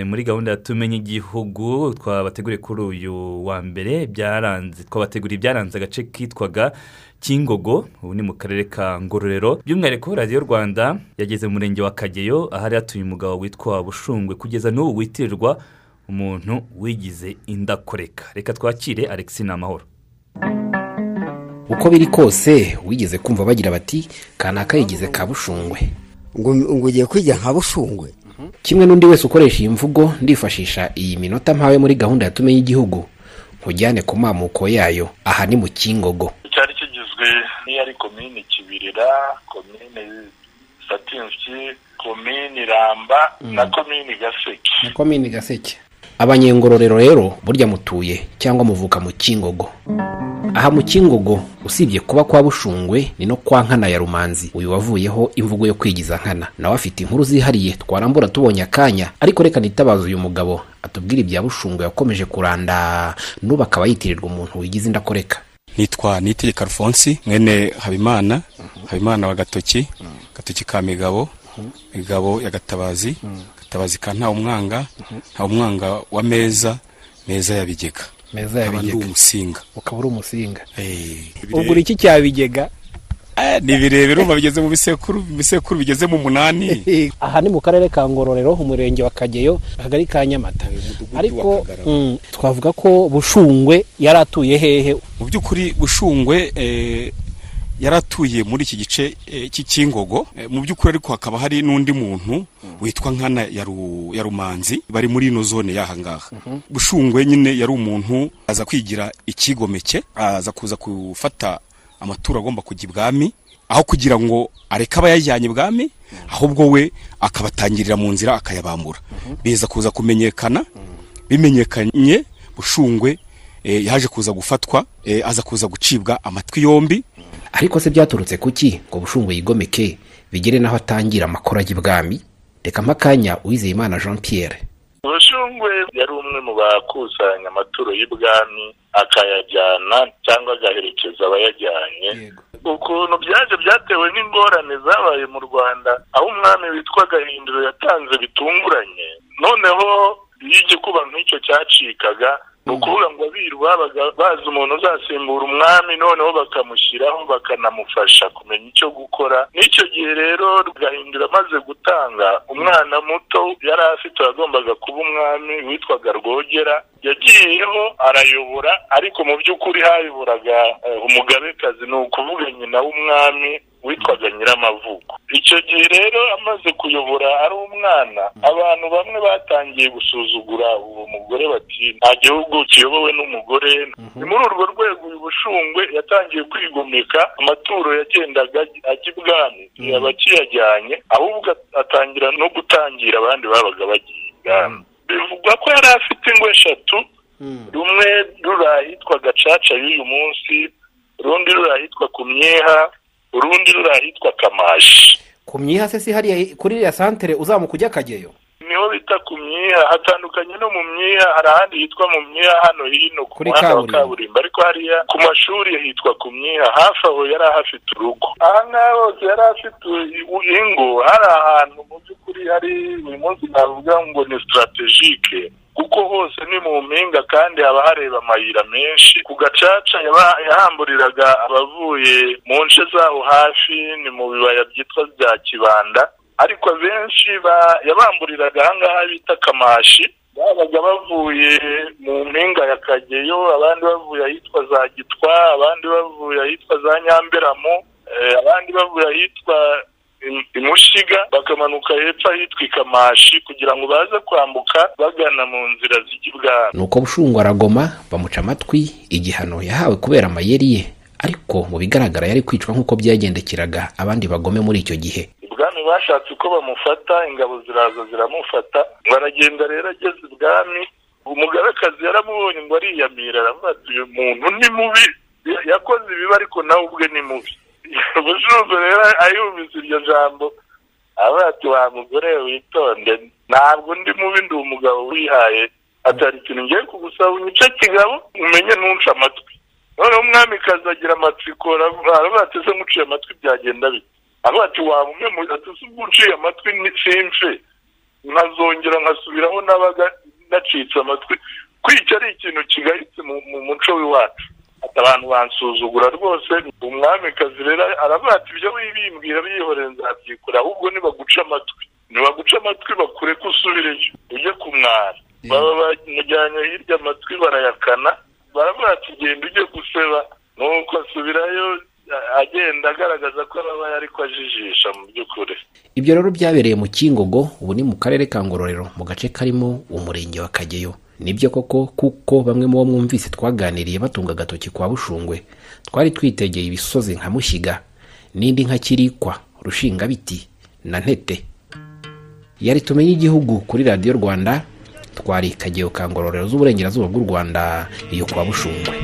muri gahunda ya tumenye igihugu twabateguriye kuri uyu wa mbere byaranze twabateguriye ibyaranze agace kitwaga kingogo ubu ni mu karere ka ngororero. By'umwihariko radiyo rwanda yageze mu murenge wa kageyo ahari hatuye umugabo witwa bushungwe. Kugeza n'ubu witirirwa umuntu wigize indakoreka. Reka twakire alexi ni amahoro uko biri kose wigeze kumva bagira bati kanaka yigize ka bushungwe. Ngo ugiye kwiga nka bushungwe? Kimwe n'undi wese ukoresha iyi mvugo ndifashisha iyi minota mpawe muri gahunda ya tumenye igihugu. Nkujyane ku mamuko yayo. Aha ni mu kingogo. Cyari kigizwe n'iyari komini kibirira komini satinsi komini ramba na komini gaseke. Na komini gaseke. Abanyengororero rero burya mutuye cyangwa muvuka mu kingogo. Aha mu kingogo usibye kuba kwa bushungwe ni no kwa nkana ya rumanzi. Uyu wavuyeho imvugo yo kwigiza nkana. Nawe afite inkuru zihariye twarambura tubonye akanya. Ariko reka nitabaza uyu mugabo. Atubwire ibya bushungwe yakomeje kuranda. N'ubu akaba yitirirwa umuntu wigize indakoreka nitwa nitegeka alphonse mwene habimana habimana wa gatoki gatoki ka migabo migabo ya gatabazi gatabazi ka nta umwanga nta umwanga wa meza meza ya bigega. Meza ya nkaba ndi bigega. umusinga. Ukaba uri umusinga. Eh, ugura iki cya bigega? Eh, ni birebire urumva bigeze mu bisekuru ibisekuru bigeze mu munani. Aha ni mu karere ka ngororero umurenge wa kageyo akagari ka nyamata. Ariko mm, twavuga ko bushungwe yari atuye hehe? Mu by'ukuri bushungwe eh, yari atuye muri iki gice eh, cy'ikingogo Eh, mu by'ukuri ariko hakaba hari n'undi muntu witwa nkana ya Ru- ya rumanzi bari muri ino zone y'aha ngaha. Bushungwe nyine yari umuntu aza kwigira ikigomeke aza kuza gufata amaturo agomba kujya ibwami aho kugira ngo areke aba yajyanye ibwami ahubwo we akabatangirira mu nzira akayabambura. Biza kuza kumenyekana bimenyekanye bushungwe eh, yaje kuza gufatwa eh, aza kuza gucibwa amatwi yombi ariko se byaturutse kuki ngo bushungwe yigomeke bigere n'aho atangira amakuru ajya ibwami? Reka mpakanya uwizeyimana jean pierre ubushungwe yari umwe mu bakusanya amaturo y'ibwami akayajyana cyangwa agaherekeza abayajyanye. Ukuntu byaje byatewe n'ingorane zabaye mu rwanda aho umwami witwa gahindiro yatanze bitunguranye noneho iyo igikuba nk'icyo cyacikaga ni ukuvuga ngo abiru babaga bazi umuntu uzasimbura umwami noneho bakamushyiraho bakanamufasha kumenya icyo gukora. N'icyo gihe rero gahindura amaze gutanga umwana muto yari afite wagombaga kuba umwami witwaga rwogera yagiyeho arayobora ariko mu by'ukuri hayoboraga eh, umugabekazi. Ni ukuvuga nyina w'umwami witwaga nyiramavuko. Icyo gihe rero amaze kuyobora ari umwana. Abantu bamwe batangiye gusuzugura uwo mugore bati nta gihugu kiyobowe n'umugore. Ni muri urwo rwego uyu bushungwe yatangiye kwigomeka amaturo yagendaga ajya ibwami yaba akiyajyanye ahubwo atangira no gutangira abandi babaga bagiye ibwami. Bivugwa ko yari afite ingo eshatu. Rumwe ruri ahitwa gacaca y'uyu munsi urundi ruri ahitwa ku myeha urundi ruri ahitwa kamashi. Ku myiha se si hariya kuri iriya santere uzamuka ujya akageyo ni ho bita ku myiha hatandukanye no mu myiha hari ahandi hitwa mu myiha hano hino ku muhanda wa kaburimbo. kaburimbo. Ariko hariya ku mashuri hitwa ku myiha hafi aho yari ahafite urugo. Aha ngaha hose yari afite ingo. Hari ahantu mu by'ukuri hari uyu munsi navuga ngo ni sitarategike kuko hose ni mu mpinga kandi haba hareba amayira menshi. Ku gacaca yahamburiraga abavuye mu nce zaho hafi ni mu bibaya byitwa bya kibanda. Ariko abenshi ba- yabamburiraga ahangaha bita kamashi. Babaga bavuye mu mpinga ya kageyo abandi bavuye ahitwa za gitwa abandi bavuye ahitwa za nyamberamo eh, abandi bavuye imushiga bakamanuka hepfo ahitwa ikamashi kugira ngo baze kwambuka bagana mu nzira zijya ibwami nuko bushungwe aragoma bamuca amatwi igihano yahawe kubera amayeri ye. Ariko mu bigaragara yari kwicwa nk'uko byagendekeraga abandi bagome muri icyo gihe. Ibwami bashatse uko bamufata ingabo ziraza ziramufata baragenda rero ageze ibwami umugabekazi yaramubonye ngo ariyamira aravuga ati uyu muntu ni mubi. Ya- yakoze ibibi ariko nawe ubwe ni mubi. Ubujumbu rero ayumvise iryo jambo. Ati wa mugore witonde. Ntabwo ndi mubi ndi umugabo wihaye. Atari ikintu ngiye kugusaba unyice kigabo umenye ntunce amatwi. Noneho umwamikazi agira amatsiko aravuga ati ese nkuciye amatwi byagenda bite? Aravuga ati waba umwe mu ati se ubwo uciye amatwi ni simfe. Nkazongera nkasubiraho n'abaga nacitse amatwi. Kwica ari ikintu kigayitse mu muco w'iwacu. Ati abantu bansuzugura rwose umwamikazi rero aravuga ati ibyo wibimbwira byihoreye nzabyikora ahubwo nibaguca amatwi. Nibaguca amatwi bakure ko usubireyo ujye kumwara baba bamujyanye hirya amatwi barayakana baravuga ati genda ujye guseba. Nuko asubirayo agenda agaragaza ko ababaye ariko ajijisha mu by'ukuri. Ibyo rero byabereye mu kingogo ubu ni mu karere ka ngororero mu gace karimo umurenge wa kageyo. Ni byo koko kuko bamwe mu bo mwumvise twaganiriye batunga agatoki kwa bushungwe twari twitegeye ibisozi nka mushyiga n'indi nka kirikwa rushingabiti na ntete. Yari tumenye igihugu kuri radiyo rwanda twari kageyo ka ngororero z'uburengerazuba bw'u rwanda iyo kwa bushungwe.